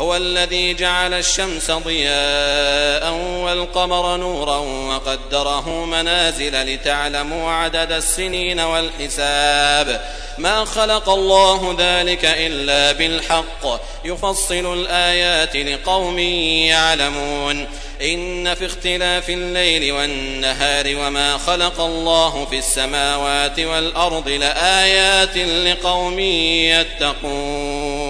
هو الذي جعل الشمس ضياء والقمر نورا وقدره منازل لتعلموا عدد السنين والحساب. ما خلق الله ذلك إلا بالحق. يفصل الآيات لقوم يعلمون. إن في اختلاف الليل والنهار وما خلق الله في السماوات والأرض لآيات لقوم يتقون.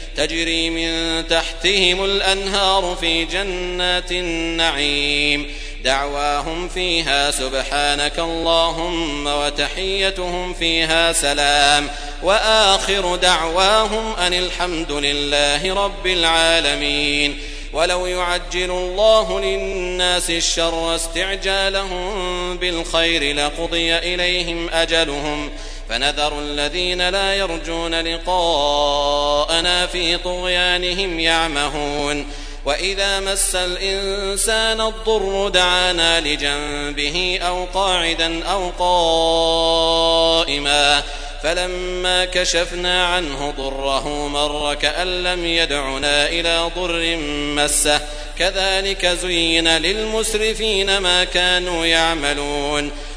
تجري من تحتهم الأنهار في جنات النعيم. دعواهم فيها سبحانك اللهم وتحيتهم فيها سلام. وآخر دعواهم أن الحمد لله رب العالمين. ولو يعجل الله للناس الشر استعجالهم بالخير لقضي إليهم أجلهم. فنذر الذين لا يرجون لقاءنا في طغيانهم يعمهون وإذا مس الإنسان الضر دعانا لجنبه أو قاعدا أو قائما فلما كشفنا عنه ضره مر كأن لم يدعنا إلى ضر مسه كذلك زين للمسرفين ما كانوا يعملون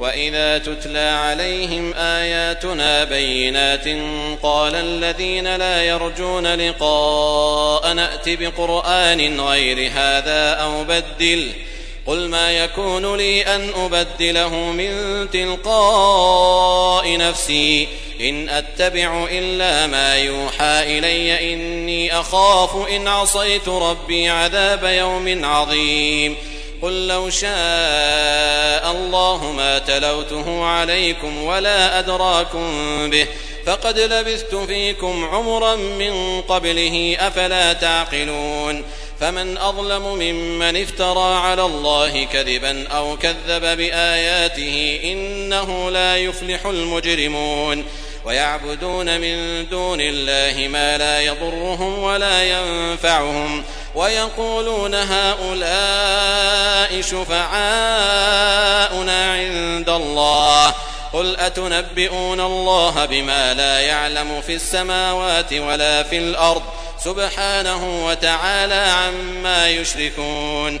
وإذا تتلى عليهم آياتنا بينات قال الذين لا يرجون لقاء نأت بقرآن غير هذا أو بدل قل ما يكون لي أن أبدله من تلقاء نفسي إن أتبع إلا ما يوحى إلي إني أخاف إن عصيت ربي عذاب يوم عظيم قل لو شاء الله ما تلوته عليكم ولا أدراكم به فقد لبثت فيكم عمرا من قبله أفلا تعقلون فمن أظلم ممن افترى على الله كذبا أو كذب بآياته إنه لا يفلح المجرمون ويعبدون من دون الله ما لا يضرهم ولا ينفعهم ويقولون هؤلاء شفعاؤنا عند الله. قل أتنبئون الله بما لا يعلم في السماوات ولا في الأرض؟ سبحانه وتعالى عما يشركون.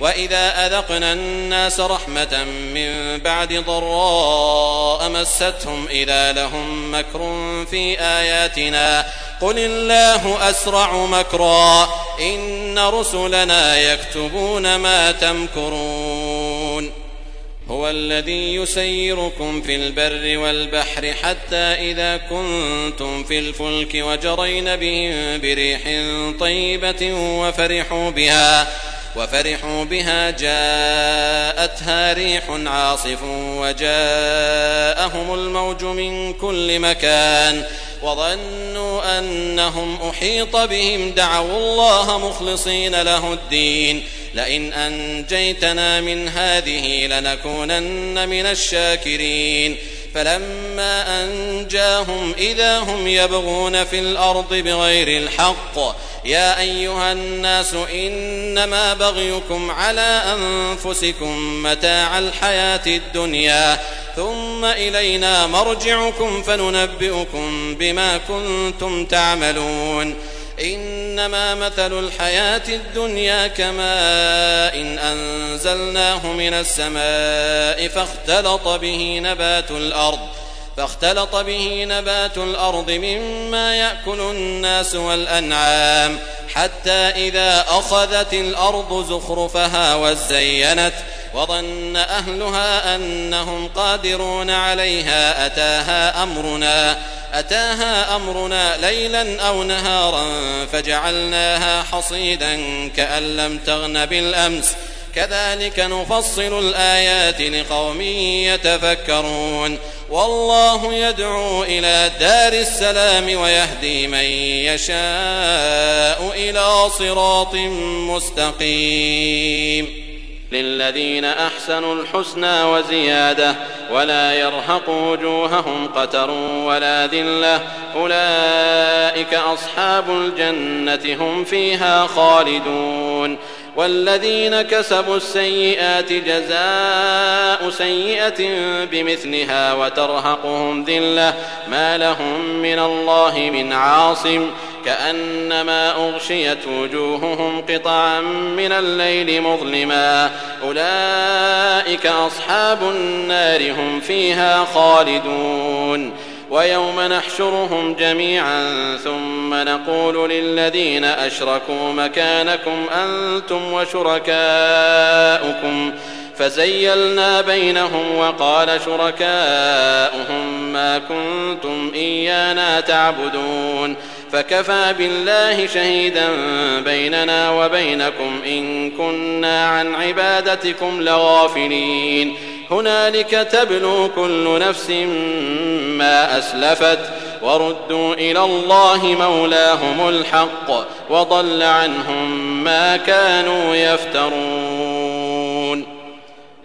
وإذا أذقنا الناس رحمة من بعد ضراء مستهم إذا لهم مكر في آياتنا. قل الله أسرع مكرا. إن رسلنا يكتبون ما تمكرون. هو الذي يسيركم في البر والبحر حتى إذا كنتم في الفلك وجرين بهم بريح طيبة وفرحوا بها. وفرحوا بها جاءتها ريح عاصف وجاءهم الموج من كل مكان وظنوا أنهم أحيط بهم دعوا الله مخلصين له الدين لئن أنجيتنا من هذه لنكونن من الشاكرين فلما أنجاهم إذا هم يبغون في الأرض بغير الحق يا أيها الناس إنما بغيكم على أنفسكم متاع الحياة الدنيا ثم إلينا مرجعكم فننبئكم بما كنتم تعملون إنما مثل الحياة الدنيا كماء إن أنزلناه من السماء فاختلط به نبات الأرض فاختلط به نبات الأرض مما يأكل الناس والأنعام حتى إذا أخذت الأرض زخرفها وزينت وظن أهلها أنهم قادرون عليها أتاها أمرنا أتاها أمرنا ليلا أو نهارا فجعلناها حصيدا كأن لم تغن بالأمس كذلك نفصل الآيات لقوم يتفكرون. والله يدعو إلى دار السلام ويهدي من يشاء إلى صراط مستقيم. للذين أحسنوا الحسنى وزيادة ولا يرهق وجوههم قتر ولا ذلة أولئك أصحاب الجنة هم فيها خالدون. والذين كسبوا السيئات جزاء سيئة بمثلها وترهقهم ذلة ما لهم من الله من عاصم كأنما أغشيت وجوههم قطعا من الليل مظلما أولئك أصحاب النار هم فيها خالدون ويوم نحشرهم جميعا ثم نقول للذين أشركوا مكانكم أنتم وشركاؤكم. فزيلنا بينهم وقال شركاؤهم ما كنتم إيانا تعبدون. فكفى بالله شهيدا بيننا وبينكم إن كنا عن عبادتكم لغافلين. هنالك تبلو كل نفس ما أسلفت وردوا إلى الله مولاهم الحق وضل عنهم ما كانوا يفترون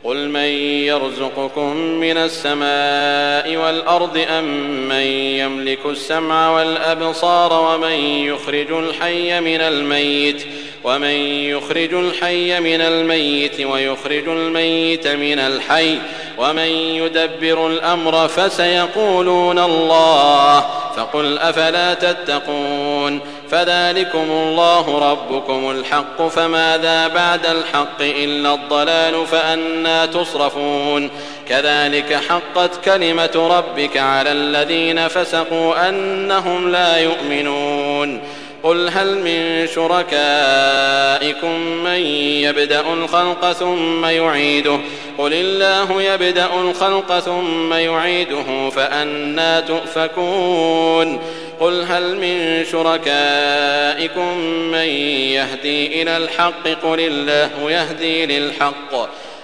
قل من يرزقكم من السماء والأرض أم من يملك السمع والأبصار ومن يخرج الحي من الميت ومن يخرج الحي من الميت ويخرج الميت من الحي ومن يدبر الأمر فسيقولون الله فقل أفلا تتقون فذلكم الله ربكم الحق فماذا بعد الحق إلا الضلال فأنا تصرفون. كذلك حقت كلمة ربك على الذين فسقوا أنهم لا يؤمنون. قل هل من شركائكم من يبدأ الخلق ثم يعيده؟ قل الله يبدأ الخلق ثم يعيده فأنا تؤفكون. قل هل من شركائكم من يهدي إلى الحق؟ قل الله يهدي للحق.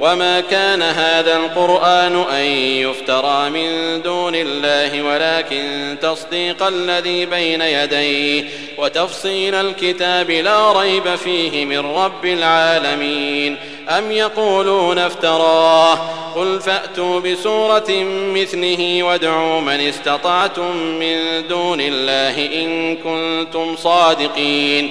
وما كان هذا القرآن أن يفترى من دون الله ولكن تصديق الذي بين يديه وتفصيل الكتاب لا ريب فيه من رب العالمين أم يقولون افتراه قل فأتوا بسورة مثله وادعوا من استطعتم من دون الله إن كنتم صادقين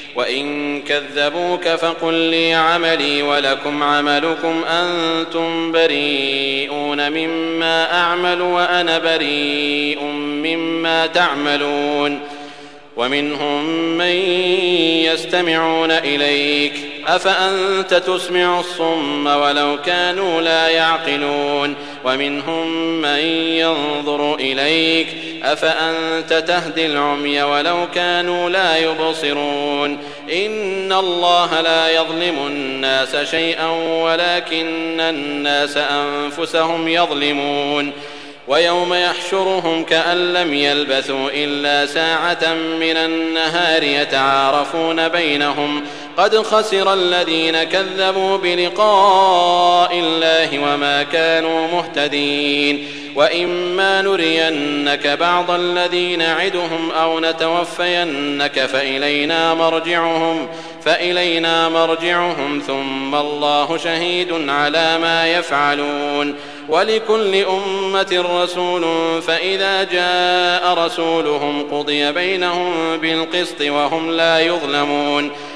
وإن كذبوك فقل لي عملي ولكم عملكم أنتم بريئون مما أعمل وأنا بريء مما تعملون ومنهم من يستمعون إليك أفأنت تسمع الصم ولو كانوا لا يعقلون ومنهم من ينظر إليك أفأنت تهدي العمي ولو كانوا لا يبصرون؟ إن الله لا يظلم الناس شيئا ولكن الناس أنفسهم يظلمون. ويوم يحشرهم كأن لم يلبثوا إلا ساعة من النهار يتعارفون بينهم قد خسر الذين كذبوا بلقاء الله وما كانوا مهتدين وإما نرينك بعض الذي نعدهم أو نتوفينك فإلينا مرجعهم فإلينا مرجعهم ثم الله شهيد على ما يفعلون ولكل أمة رسول فإذا جاء رسولهم قضي بينهم بالقسط وهم لا يظلمون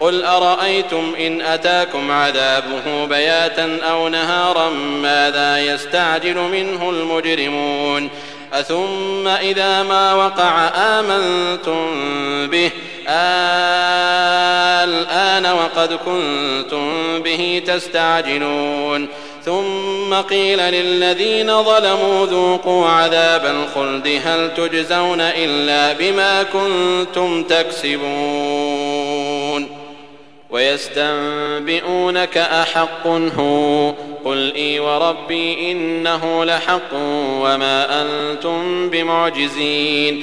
قل أرأيتم إن أتاكم عذابه بياتا أو نهارا ماذا يستعجل منه المجرمون أثم إذا ما وقع آمنتم به الآن وقد كنتم به تستعجلون ثم قيل للذين ظلموا ذوقوا عذاب الخلد هل تجزون إلا بما كنتم تكسبون ويستنبئونك أحق هو قل إي وربي إنه لحق وما أنتم بمعجزين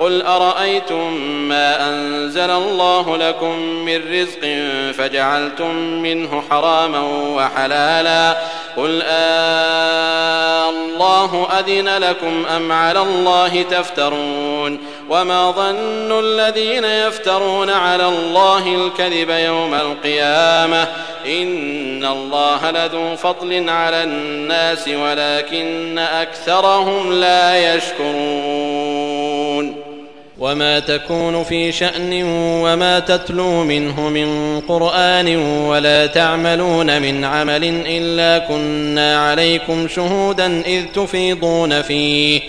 قل أرأيتم ما أنزل الله لكم من رزق فجعلتم منه حراما وحلالا قل آه الله أذن لكم أم على الله تفترون وما ظن الذين يفترون على الله الكذب يوم القيامة إن الله لذو فضل على الناس ولكن أكثرهم لا يشكرون وما تكون في شأن وما تتلو منه من قرآن ولا تعملون من عمل إلا كنا عليكم شهودا إذ تفيضون فيه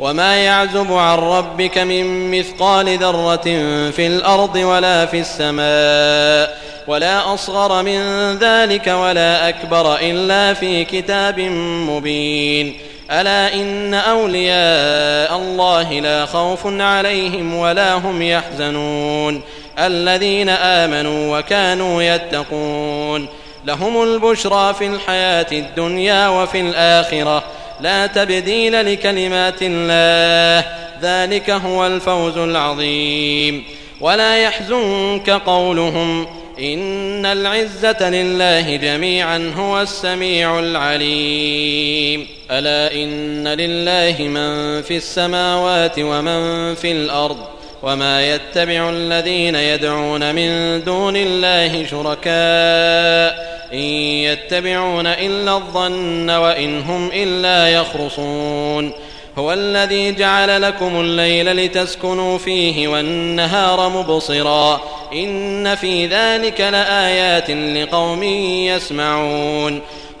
وما يعزب عن ربك من مثقال ذرة في الأرض ولا في السماء ولا أصغر من ذلك ولا أكبر إلا في كتاب مبين ألا إن أولياء الله لا خوف عليهم ولا هم يحزنون الذين آمنوا وكانوا يتقون لهم البشرى في الحياة الدنيا وفي الآخرة لا تبديل لكلمات الله ذلك هو الفوز العظيم ولا يحزنك قولهم إن العزة لله جميعا هو السميع العليم ألا إن لله من في السماوات ومن في الأرض وما يتبع الذين يدعون من دون الله شركاء إن يتبعون إلا الظن وإن هم إلا يخرصون هو الذي جعل لكم الليل لتسكنوا فيه والنهار مبصرا إن في ذلك لآيات لقوم يسمعون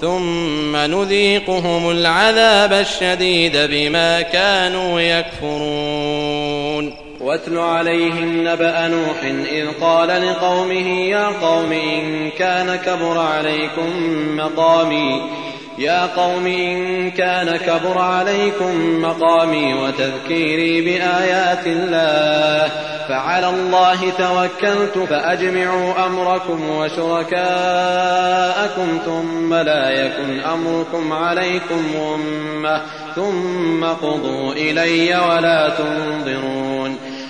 ثم نذيقهم العذاب الشديد بما كانوا يكفرون. واتل عليهم نبأ نوح إذ قال لقومه يا قوم إن كان كبر عليكم مقامي يا قوم إن كان كبر عليكم مقامي وتذكيري بآيات الله فعلى الله توكلت فأجمعوا أمركم وشركاءكم ثم لا يكن أمركم عليكم غمة ثم قضوا إلي ولا تنظرون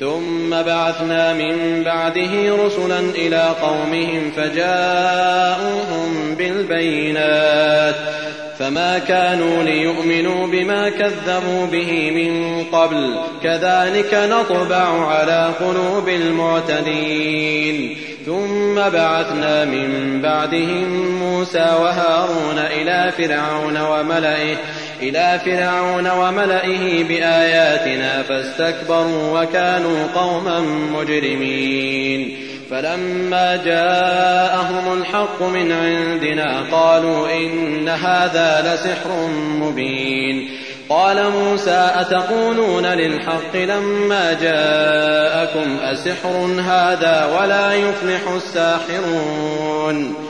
ثم بعثنا من بعده رسلا إلى قومهم فجاءوهم بالبينات فما كانوا ليؤمنوا بما كذبوا به من قبل كذلك نطبع على قلوب المعتدين ثم بعثنا من بعدهم موسى وهارون إلى فرعون وملئه إلى فرعون وملئه بآياتنا فاستكبروا وكانوا قوما مجرمين. فلما جاءهم الحق من عندنا قالوا إن هذا لسحر مبين. قال موسى أتقولون للحق لما جاءكم أسحر هذا ولا يفلح الساحرون؟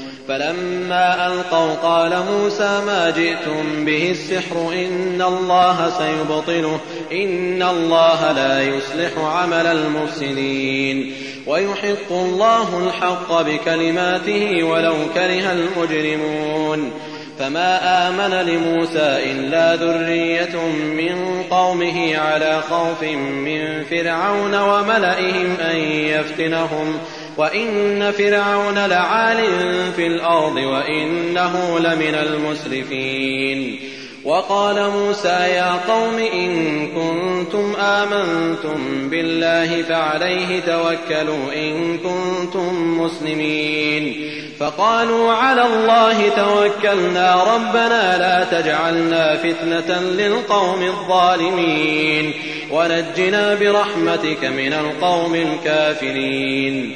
فلما ألقوا قال موسى ما جئتم به السحر إن الله سيبطله إن الله لا يصلح عمل المفسدين. ويحق الله الحق بكلماته ولو كره المجرمون. فما آمن لموسى إلا ذرية من قومه على خوف من فرعون وملئهم أن يفتنهم. وإن فرعون لعال في الأرض وإنه لمن المسرفين وقال موسى يا قوم إن كنتم آمنتم بالله فعليه توكلوا إن كنتم مسلمين فقالوا على الله توكلنا ربنا لا تجعلنا فتنة للقوم الظالمين ونجنا برحمتك من القوم الكافرين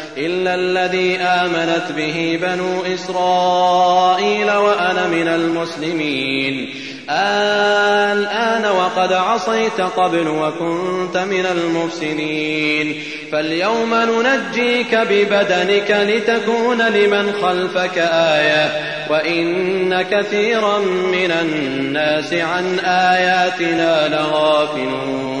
إلا الذي آمنت به بنو إسرائيل وأنا من المسلمين. الآن وقد عصيت قبل وكنت من المفسدين. فاليوم ننجيك ببدنك لتكون لمن خلفك آية. وإن كثيرا من الناس عن آياتنا لغافلون.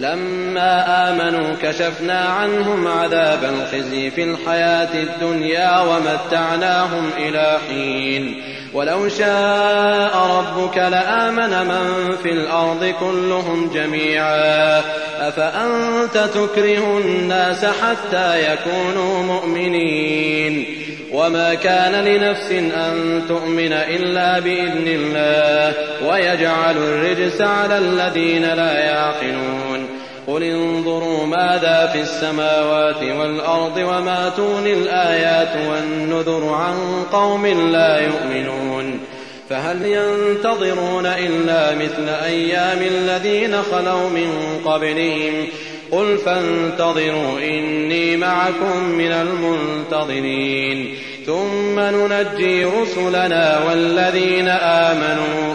لما آمنوا كشفنا عنهم عذاب الخزي في الحياة الدنيا ومتعناهم إلى حين. ولو شاء ربك لآمن من في الأرض كلهم جميعا. أفأنت تكره الناس حتى يكونوا مؤمنين؟ وما كان لنفس أن تؤمن إلا بإذن الله. ويجعل الرجس على الذين لا يعقلون. قل انظروا ماذا في السماوات والأرض وما تغني الآيات والنذر عن قوم لا يؤمنون فهل ينتظرون إلا مثل أيام الذين خلوا من قبلهم قل فانتظروا إني معكم من المنتظرين ثم ننجي رسلنا والذين آمنوا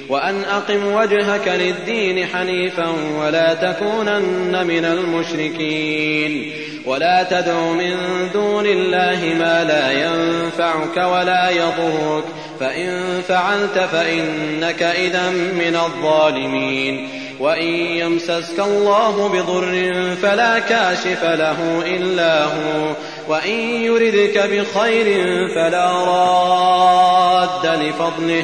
وأن أقم وجهك للدين حنيفا ولا تكونن من المشركين. ولا تدع من دون الله ما لا ينفعك ولا يضرك. فإن فعلت فإنك إذا من الظالمين. وإن يمسسك الله بضر فلا كاشف له إلا هو. وإن يردك بخير فلا راد لفضله.